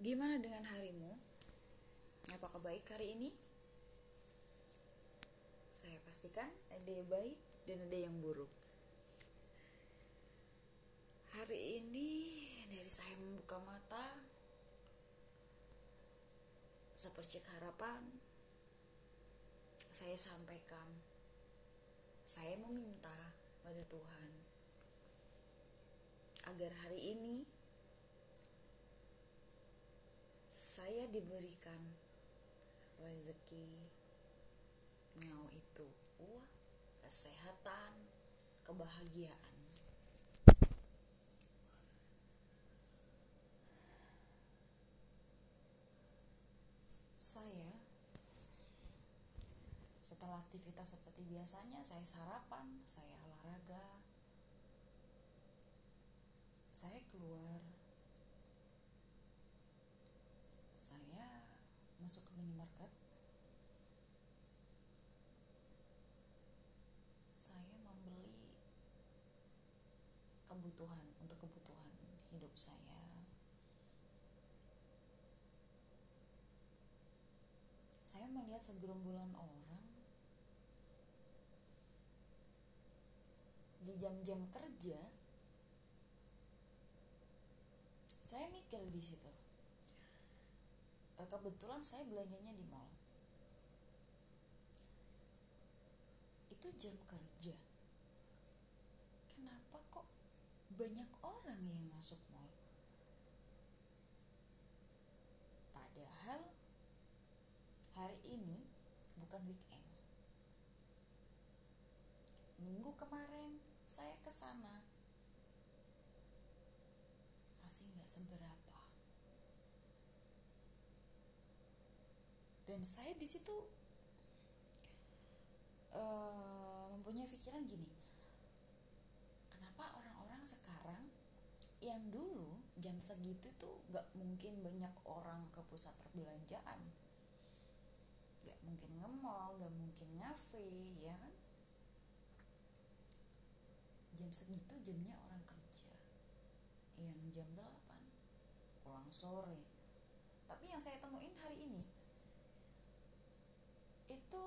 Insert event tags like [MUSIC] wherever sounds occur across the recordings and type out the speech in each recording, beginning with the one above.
Gimana dengan harimu? Apakah baik hari ini? Saya pastikan ada yang baik dan ada yang buruk. Hari ini dari saya membuka mata seperti harapan saya sampaikan saya meminta pada Tuhan agar hari ini saya diberikan rezeki. Mau itu uang kesehatan kebahagiaan. Saya setelah aktivitas seperti biasanya saya sarapan saya olahraga. Saya keluar masuk ke minimarket? Saya membeli kebutuhan untuk kebutuhan hidup saya. Saya melihat segerombolan orang. Di jam-jam kerja saya mikir di situ kebetulan saya belanjanya di mall. Itu jam kerja. Kenapa kok banyak orang yang masuk mall? Padahal hari ini bukan weekend. Minggu kemarin saya ke sana. Masih nggak seberapa dan saya di situ uh, mempunyai pikiran gini. Kenapa orang-orang sekarang yang dulu jam segitu tuh gak mungkin banyak orang ke pusat perbelanjaan? Gak mungkin nge-mall gak mungkin ngafe ya kan? Jam segitu jamnya orang kerja. Yang jam 8 pulang sore. Tapi yang saya temuin hari ini itu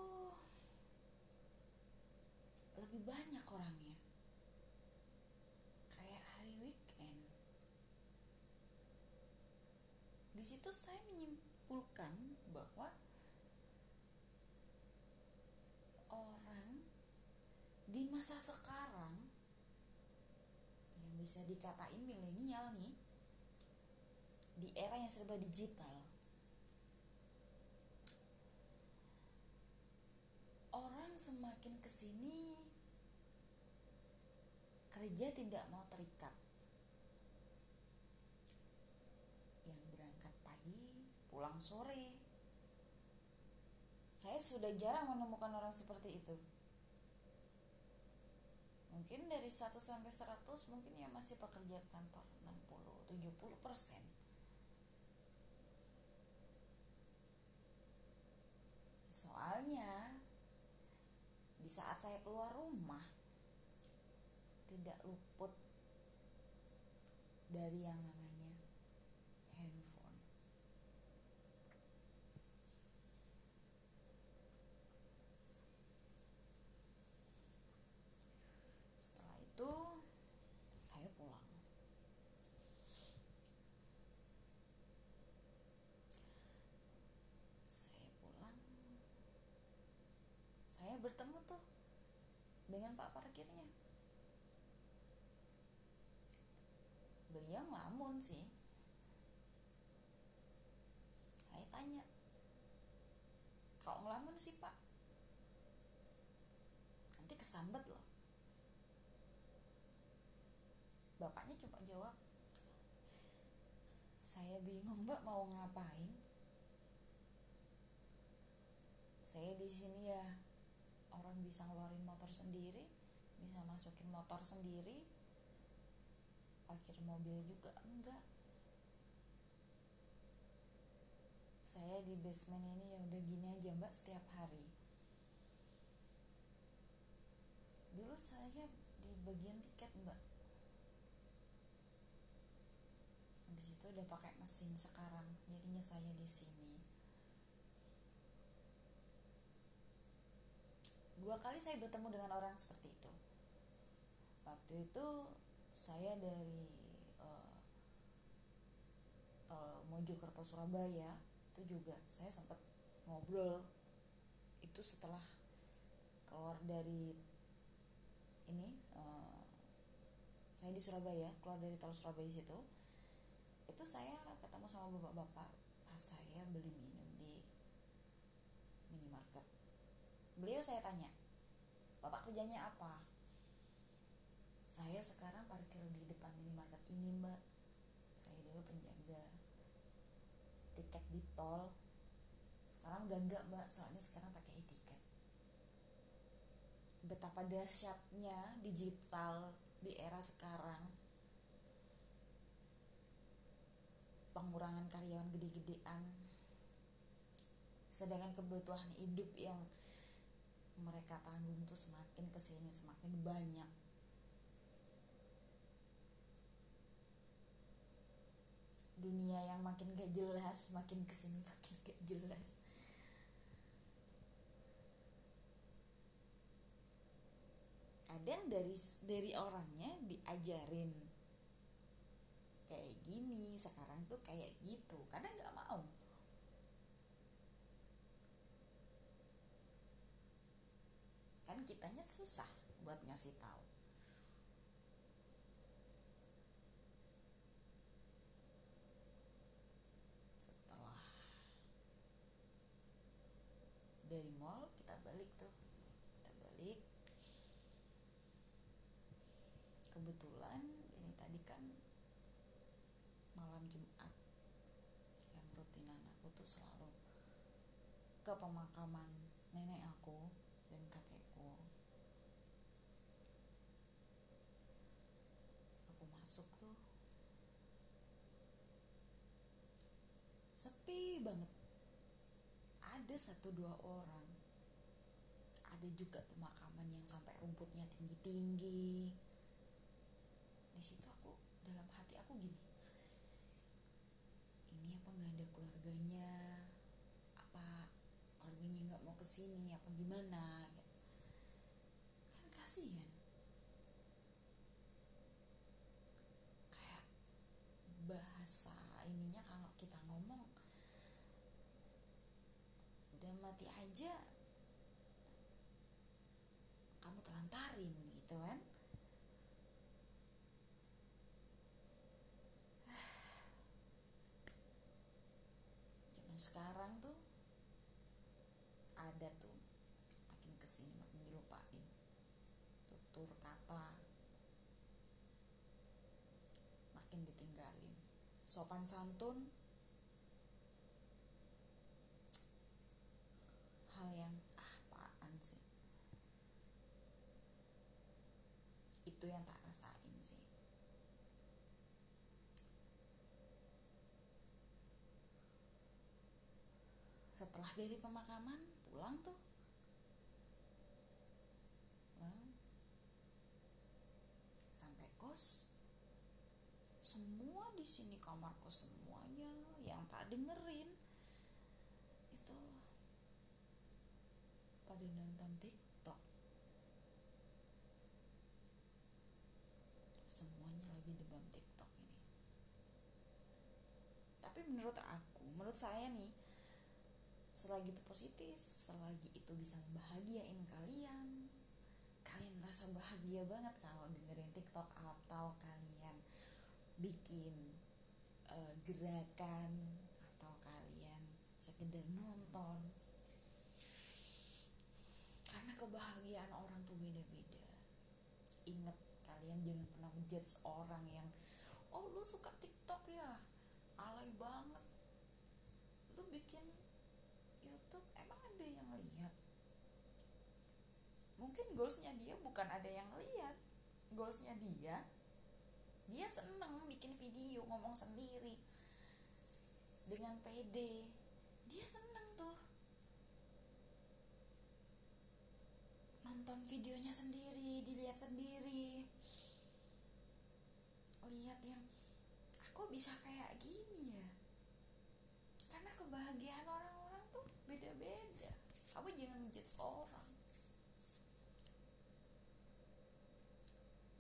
lebih banyak orangnya. Kayak hari weekend. Di situ saya menyimpulkan bahwa orang di masa sekarang yang bisa dikatain milenial nih di era yang serba digital semakin ke sini kerja tidak mau terikat. Yang berangkat pagi pulang sore. Saya sudah jarang menemukan orang seperti itu. Mungkin dari 1 sampai 100 mungkin ya masih pekerja kantor 60 70 persen soalnya di saat saya keluar rumah tidak luput dari yang namanya handphone. Setelah itu saya pulang. Saya pulang. Saya bertemu tuh dengan pak parkirnya. Beliau ngelamun sih. Saya tanya kok ngelamun sih pak? Nanti kesambet loh. Bapaknya cuma jawab saya bingung mbak mau ngapain? Saya di sini ya orang bisa ngeluarin motor sendiri bisa masukin motor sendiri parkir mobil juga enggak. Saya di basement ini ya udah gini aja mbak setiap hari. Dulu saya di bagian tiket mbak. Habis itu udah pakai mesin sekarang jadinya saya di sini dua kali saya bertemu dengan orang seperti itu. Waktu itu saya dari uh, tol Mojokerto Surabaya itu juga saya sempat ngobrol. Itu setelah keluar dari ini uh, saya di Surabaya keluar dari tol Surabaya situ itu saya ketemu sama bapak-bapak. Pas saya beli minum di minimarket beliau saya tanya bapak kerjanya apa? Saya sekarang parkir di depan minimarket ini mbak. Saya dulu penjaga tiket di tol. Sekarang udah enggak mbak. Soalnya sekarang pakai e-tiket. Betapa dahsyatnya digital di era sekarang. Pengurangan karyawan gede-gedean. Sedangkan kebutuhan hidup yang mereka tanggung tuh semakin ke sini semakin banyak. Dunia yang makin gak jelas makin ke sini makin gak jelas. Kadang dari dari orangnya diajarin kayak gini sekarang tuh kayak gitu. Kadang nggak mau kitanya susah buat ngasih tahu. Dari mall kita balik tuh kita balik. Kebetulan ini tadi kan malam Jumat yang rutinan aku tuh selalu ke pemakaman nenek aku dan kakekku. Aku masuk tuh. Sepi banget. Ada satu dua orang. Ada juga pemakaman yang sampai rumputnya tinggi tinggi di situ aku dalam hati aku gini. Ini apa nggak ada keluarganya apa keluarganya nggak mau ke sini apa gimana gitu. kan kasihan kayak bahasa ininya kalau kita ngomong udah mati aja kamu telantarin gitu kan [SIGHS] sekarang tuh ada tuh. Makin ke sini makin dilupain. Tutur kata. Makin ditinggalin. Sopan santun. Hal yang ah apaan sih? Itu yang tak rasain sih. Setelah dari pemakaman pulang tuh sampai kos semua di sini kamarku semuanya yang tak dengerin itu pada nonton TikTok. Semuanya lagi demam TikTok ini. Tapi menurut aku, menurut saya nih, selagi itu positif, selagi itu bisa membahagiain kalian, kalian merasa bahagia banget kalau dengerin TikTok atau kalian bikin uh, gerakan atau kalian sekedar nonton. Karena kebahagiaan orang tuh beda-beda. Ingat kalian jangan pernah menjudge orang yang oh lu suka tiktok ya? Alay banget. Lu bikin youtube emang ada yang lihat mungkin goalsnya dia bukan ada yang lihat. Goalsnya dia dia seneng bikin video ngomong sendiri dengan pede. Dia seneng tuh. Nonton videonya sendiri dilihat sendiri. Lihat yang kok bisa kayak gini ya? Karena kebahagiaan orang-orang tuh beda-beda. Kamu jangan menjudge orang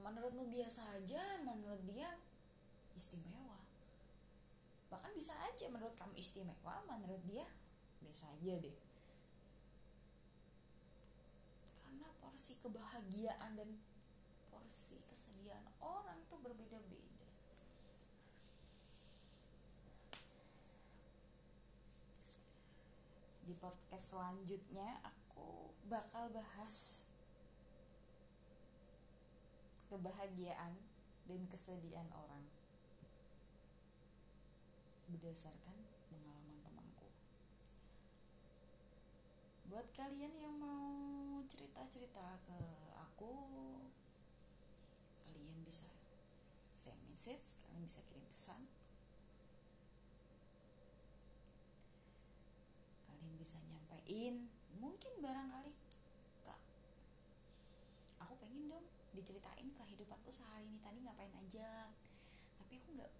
menurutmu biasa aja menurut dia istimewa. Bahkan bisa aja menurut kamu istimewa menurut dia biasa aja deh. Karena porsi kebahagiaan dan porsi kesedihan orang itu berbeda-beda. Di podcast selanjutnya aku bakal bahas kebahagiaan dan kesedihan orang berdasarkan pengalaman temanku. Buat kalian yang mau cerita-cerita ke aku, kalian bisa send message, kalian bisa kirim pesan. Kalian bisa nyampein, mungkin barangkali kak, aku pengen dong diceritain kehidupanku sehari ini tadi ngapain aja. Tapi aku nggak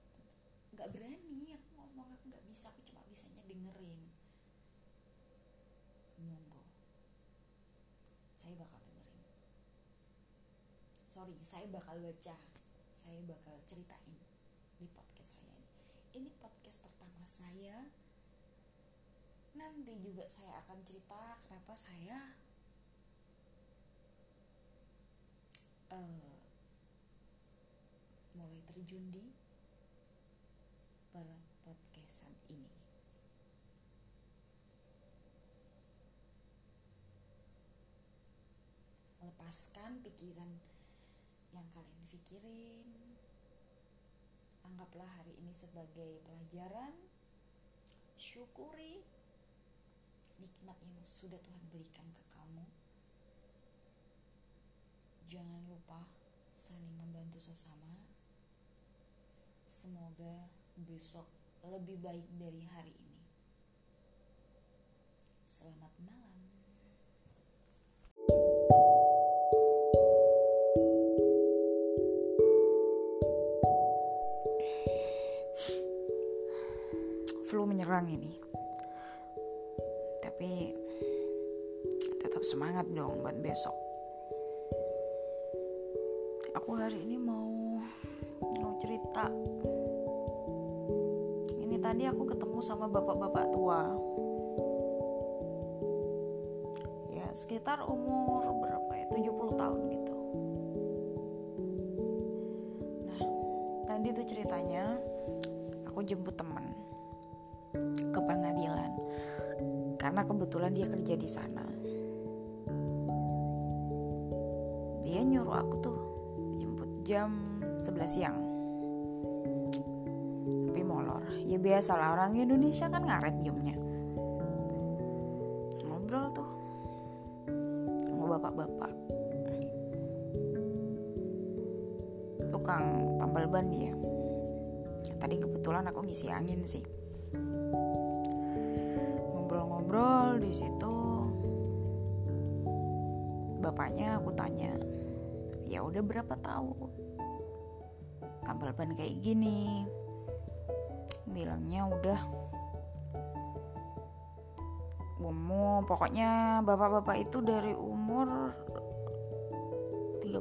nggak berani aku ngomong aku nggak bisa aku cuma bisanya dengerin. Monggo. Saya bakal dengerin. Sorry saya bakal baca. Saya bakal ceritain di podcast saya ini. Ini podcast pertama saya. Nanti juga saya akan cerita kenapa saya uh, mulai terjun di per podcastan ini. Lepaskan pikiran yang kalian pikirin. Anggaplah hari ini sebagai pelajaran. Syukuri nikmat yang sudah Tuhan berikan ke kamu Jangan lupa saling membantu sesama. Semoga besok lebih baik dari hari ini. Selamat malam. Flu menyerang ini. Tapi tetap semangat dong buat besok aku hari ini mau mau cerita. Ini tadi aku ketemu sama bapak-bapak tua. Ya sekitar umur berapa ya? 70 tahun gitu. Nah tadi tuh ceritanya aku jemput temen ke pengadilan. Karena kebetulan dia kerja di sana. Dia nyuruh aku tuh jam 11 siang. Tapi molor. Ya biasa lah orang Indonesia kan ngaret jamnya. Ngobrol tuh sama bapak-bapak. Tukang tambal ban dia. Tadi kebetulan aku ngisi angin sih. Ngobrol-ngobrol di situ. Bapaknya aku tanya ya udah berapa tahun tambal ban kayak gini. Bilangnya udah. Umur pokoknya bapak-bapak itu dari umur 30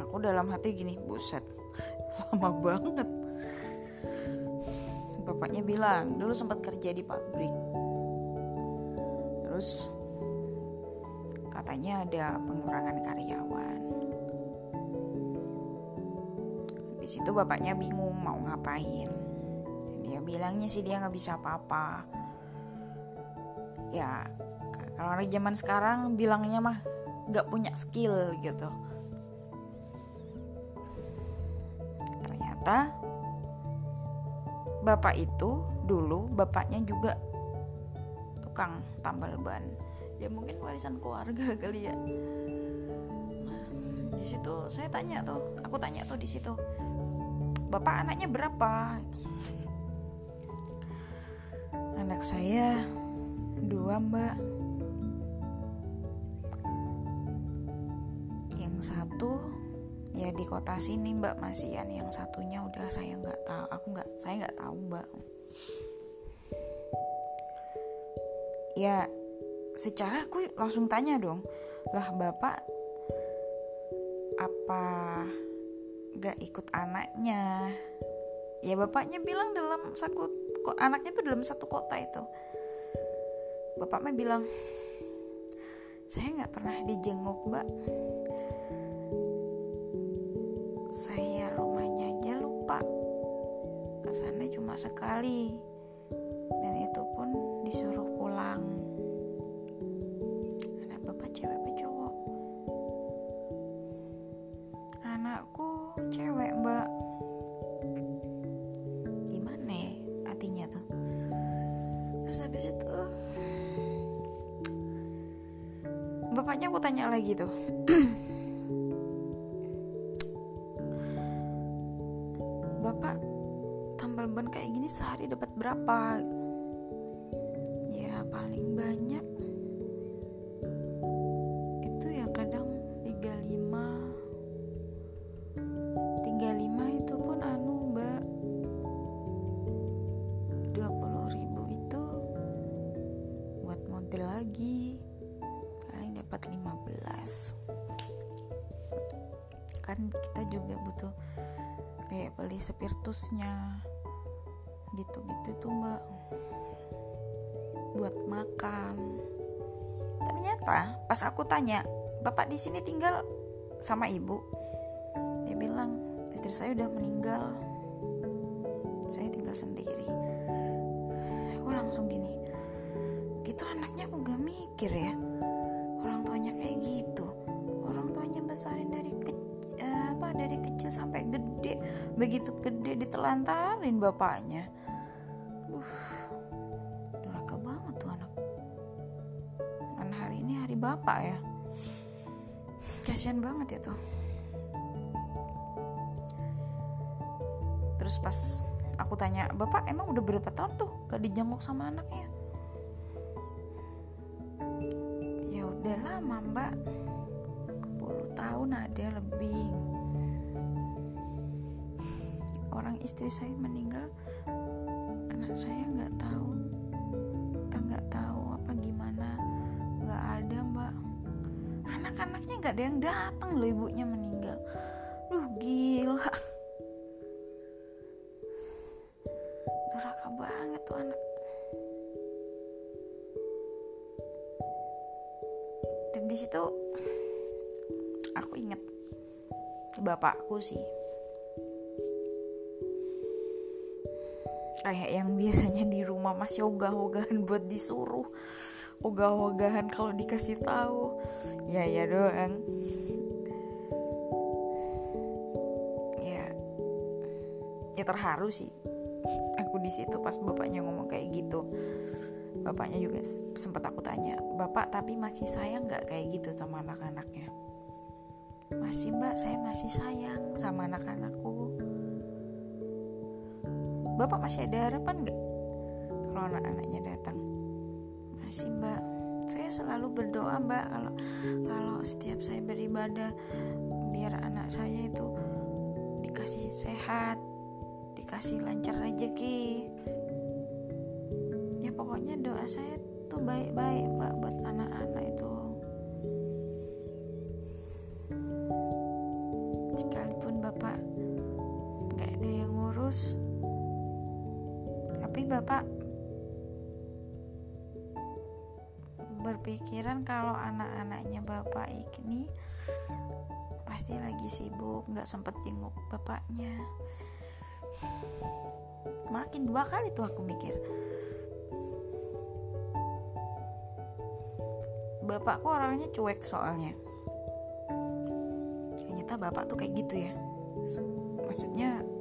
aku dalam hati gini buset [LAUGHS] lama banget. Bapaknya bilang dulu sempat kerja di pabrik. Terus katanya ada pengurangan karyawan. Di situ bapaknya bingung mau ngapain. Dia bilangnya sih dia nggak bisa apa-apa. Ya kalau anak zaman sekarang bilangnya mah nggak punya skill gitu. Ternyata bapak itu dulu bapaknya juga tukang tambal ban ya mungkin warisan keluarga [LAUGHS] kali ya. Nah di situ saya tanya tuh aku tanya tuh di situ bapak anaknya berapa? Anak saya dua mbak. Yang satu ya di kota sini mbak masih yang satunya udah saya nggak tahu aku nggak saya nggak tahu mbak. Ya secara aku langsung tanya dong lah bapak apa gak ikut anaknya? Ya bapaknya bilang dalam satu kok anaknya tuh dalam satu kota itu. Bapaknya bilang saya nggak pernah dijenguk mbak. Saya rumahnya aja lupa. Ke sana cuma sekali. Dan itu pun disuruh pulang lagi tuh beli spiritusnya gitu-gitu tuh mbak. Buat makan. Ternyata pas aku tanya bapak di sini tinggal sama ibu? Dia bilang istri saya udah meninggal. Saya tinggal sendiri. Aku langsung gini gitu anaknya aku gak mikir ya? Orang tuanya kayak gitu. Orang tuanya besarin dari kecil sampai gede begitu gede ditelantarin bapaknya. Uh durhaka banget tuh anak. Dan hari ini hari bapak ya. Kasihan banget ya tuh. Terus pas aku tanya bapak emang udah berapa tahun tuh gak dijenguk sama anaknya? Ya udah lama mbak. 10 tahun ada lebih istri saya meninggal anak saya nggak tahu. Kita nggak tahu apa gimana. Nggak ada mbak. Anak-anaknya nggak ada yang datang loh ibunya meninggal. Duh gila. Durhaka banget tuh anak. Dan di situ aku inget bapakku sih kayak yang biasanya di rumah masih ogah-ogahan buat disuruh. Ogah-ogahan kalau dikasih tahu. Ya ya doang. Ya. Ya terharu sih. Aku di situ pas bapaknya ngomong kayak gitu. Bapaknya juga sempat aku tanya bapak tapi masih sayang nggak kayak gitu sama anak-anaknya? Masih mbak saya masih sayang sama anak-anakku bapak masih ada harapan nggak? Kalau anak-anaknya datang. Masih mbak. Saya selalu berdoa mbak kalau kalau setiap saya beribadah biar anak saya itu dikasih sehat dikasih lancar rezeki. Ya pokoknya doa saya tuh baik-baik mbak buat anak-anak itu berpikiran kalau anak-anaknya bapak ini pasti lagi sibuk nggak sempet jenguk bapaknya. Makin dua kali tuh aku mikir. Bapakku orangnya cuek soalnya. Ternyata bapak tuh kayak gitu ya. Maksudnya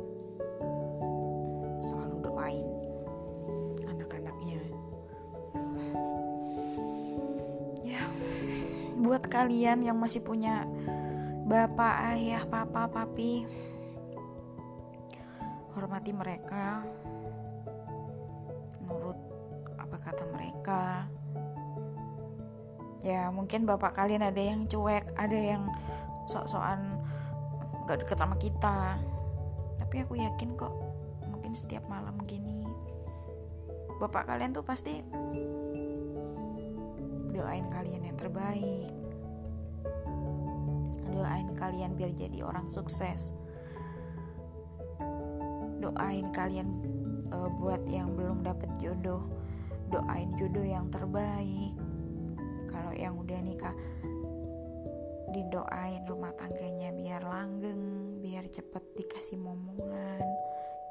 kalian yang masih punya bapak ayah papa papi hormati mereka. Nurut apa kata mereka? Ya mungkin bapak kalian ada yang cuek ada yang sok-sokan gak deket sama kita. Tapi aku yakin kok mungkin setiap malam gini bapak kalian tuh pasti doain kalian yang terbaik doain kalian biar jadi orang sukses. Doain kalian uh, buat yang belum dapet jodoh doain jodoh yang terbaik. Kalau yang udah nikah didoain rumah tangganya biar langgeng biar cepet dikasih momongan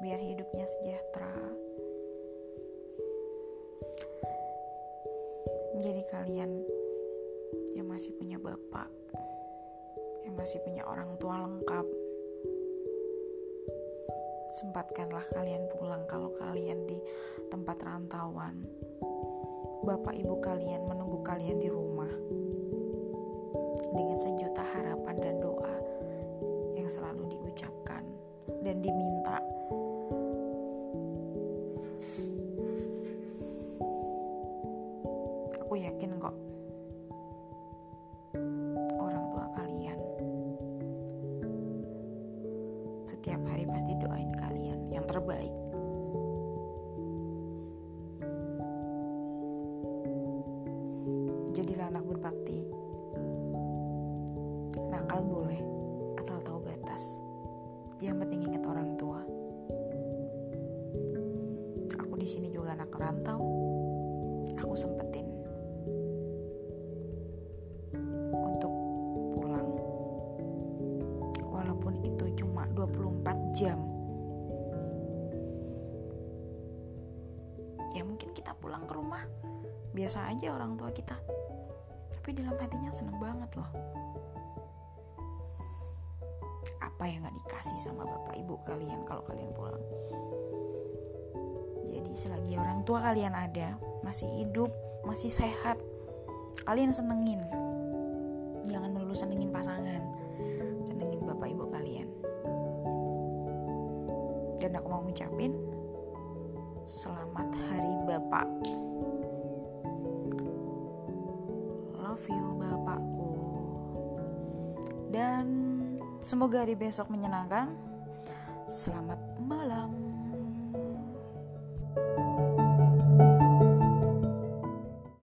biar hidupnya sejahtera. Jadi kalian yang masih punya bapak masih punya orang tua lengkap. Sempatkanlah kalian pulang kalau kalian di tempat rantauan. Bapak ibu kalian menunggu kalian di rumah. Dengan sejuta harapan dan doa yang selalu diucapkan dan diminta setiap hari pasti doain kalian yang terbaik seneng banget loh. Apa yang gak dikasih sama bapak ibu kalian kalau kalian pulang? Jadi selagi orang tua kalian ada masih hidup masih sehat kalian senengin. Jangan melulu senengin pasangan senengin bapak ibu kalian. Dan aku mau ngucapin selamat hari bapak semoga hari besok menyenangkan. Selamat malam